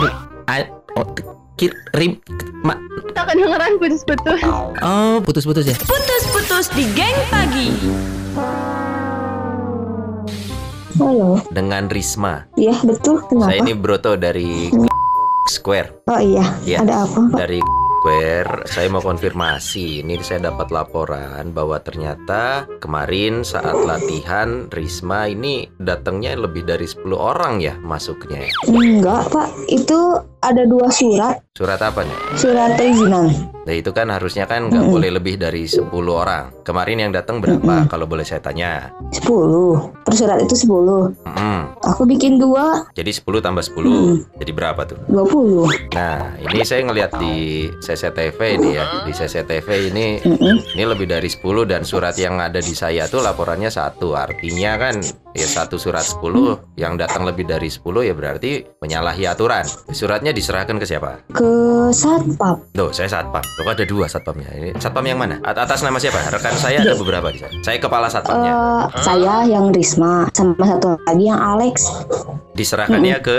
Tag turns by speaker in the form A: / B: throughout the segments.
A: aduh, a- oh, kir, rim, ma,
B: Tak kedengeran putus-putus.
A: oh putus-putus ya.
C: Putus-putus di geng pagi.
D: Halo,
A: Dengan Risma.
D: iya betul. Kenapa?
A: Saya ini Broto dari Square.
D: Oh iya,
A: Iya.
D: ada apa Pak?
A: Dari Square, saya mau konfirmasi. Ini saya dapat laporan bahwa ternyata kemarin saat latihan Risma ini datangnya lebih dari 10 orang ya masuknya. ya.
D: Enggak Pak, itu ada dua surat,
A: Surat apa nih?
D: surat perizinan.
A: Nah itu kan harusnya kan nggak
D: Mm-mm.
A: boleh lebih dari 10 orang. Kemarin yang datang berapa kalau boleh saya tanya?
D: 10, per surat itu 10.
A: Mm-mm.
D: Aku bikin dua,
A: Jadi 10 tambah 10. Jadi berapa tuh?
D: 20.
A: Nah, ini saya ngelihat di CCTV ini ya. Di CCTV ini
D: Mm-mm.
A: ini lebih dari 10 dan surat yang ada di saya tuh laporannya satu. Artinya kan ya satu surat 10 yang datang lebih dari 10 ya berarti menyalahi aturan. Suratnya diserahkan ke siapa?
D: Ke satpam.
A: Tuh, saya satpam. Tuh ada dua satpamnya. Ini satpam yang mana? At- atas nama siapa? Rekan saya ada beberapa di sana. Saya kepala satpamnya.
D: Eh, saya yang Risma, sama satu lagi yang Alex.
A: Diserahkannya ke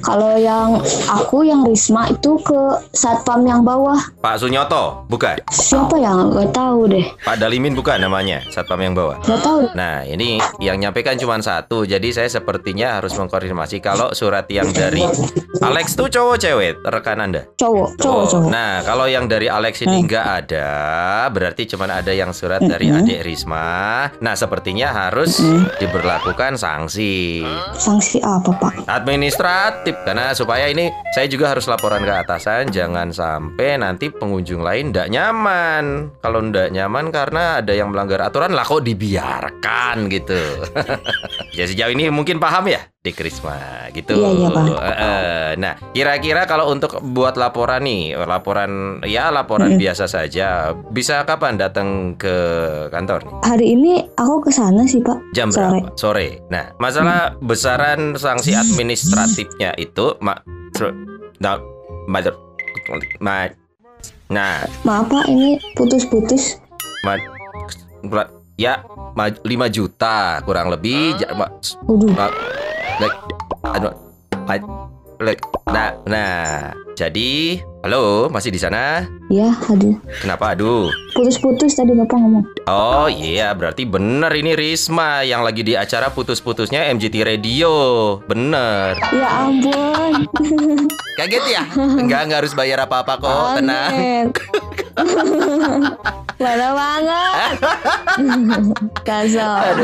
D: Kalau yang aku yang Risma itu ke satpam yang bawah.
A: Pak Sunyoto, bukan?
D: Siapa yang gak tahu deh.
A: Pak Dalimin bukan namanya, satpam yang bawah.
D: Gak tahu.
A: Nah, ini yang nyampaikan cuma satu. Jadi saya sepertinya harus mengkonfirmasi kalau surat yang dari Alex tuh cowok cewek rekan Anda.
D: Cowok, cowok, cowok.
A: Nah, kalau yang dari Alex ini nggak ada, berarti cuma ada yang surat dari adik Risma. Nah, sepertinya harus diberlakukan sanksi
D: Sanksi apa Pak?
A: administratif karena supaya ini saya juga harus laporan ke atasan. Jangan sampai nanti pengunjung lain tidak nyaman. Kalau tidak nyaman karena ada yang melanggar aturan lah kok dibiarkan gitu. Ya sejauh ini mungkin paham ya di Krisma gitu
D: Iya, iya.
A: Eh, eh. nah kira-kira kalau untuk buat laporan nih laporan ya laporan biasa saja bisa kapan datang ke kantor nih?
D: Hari ini aku ke sana sih Pak.
A: Jam
D: Sore.
A: berapa? Sore. Nah, masalah besaran sanksi administratifnya itu mak nah, ma- ma- nah,
D: Maaf Pak, ini putus-putus.
A: ma- ya ma- 5 juta kurang lebih ma- ma- like, ma- like, nah, nah, jadi halo masih di sana?
D: ya aduh.
A: Kenapa? Aduh.
D: Putus-putus tadi Bapak ngomong.
A: Oh iya, berarti bener ini Risma yang lagi di acara putus-putusnya MGT Radio. Bener.
D: Ya ampun.
A: Kaget ya? Enggak, enggak harus bayar apa-apa kok, tenang.
D: Kaget. Mana banget. Kasar.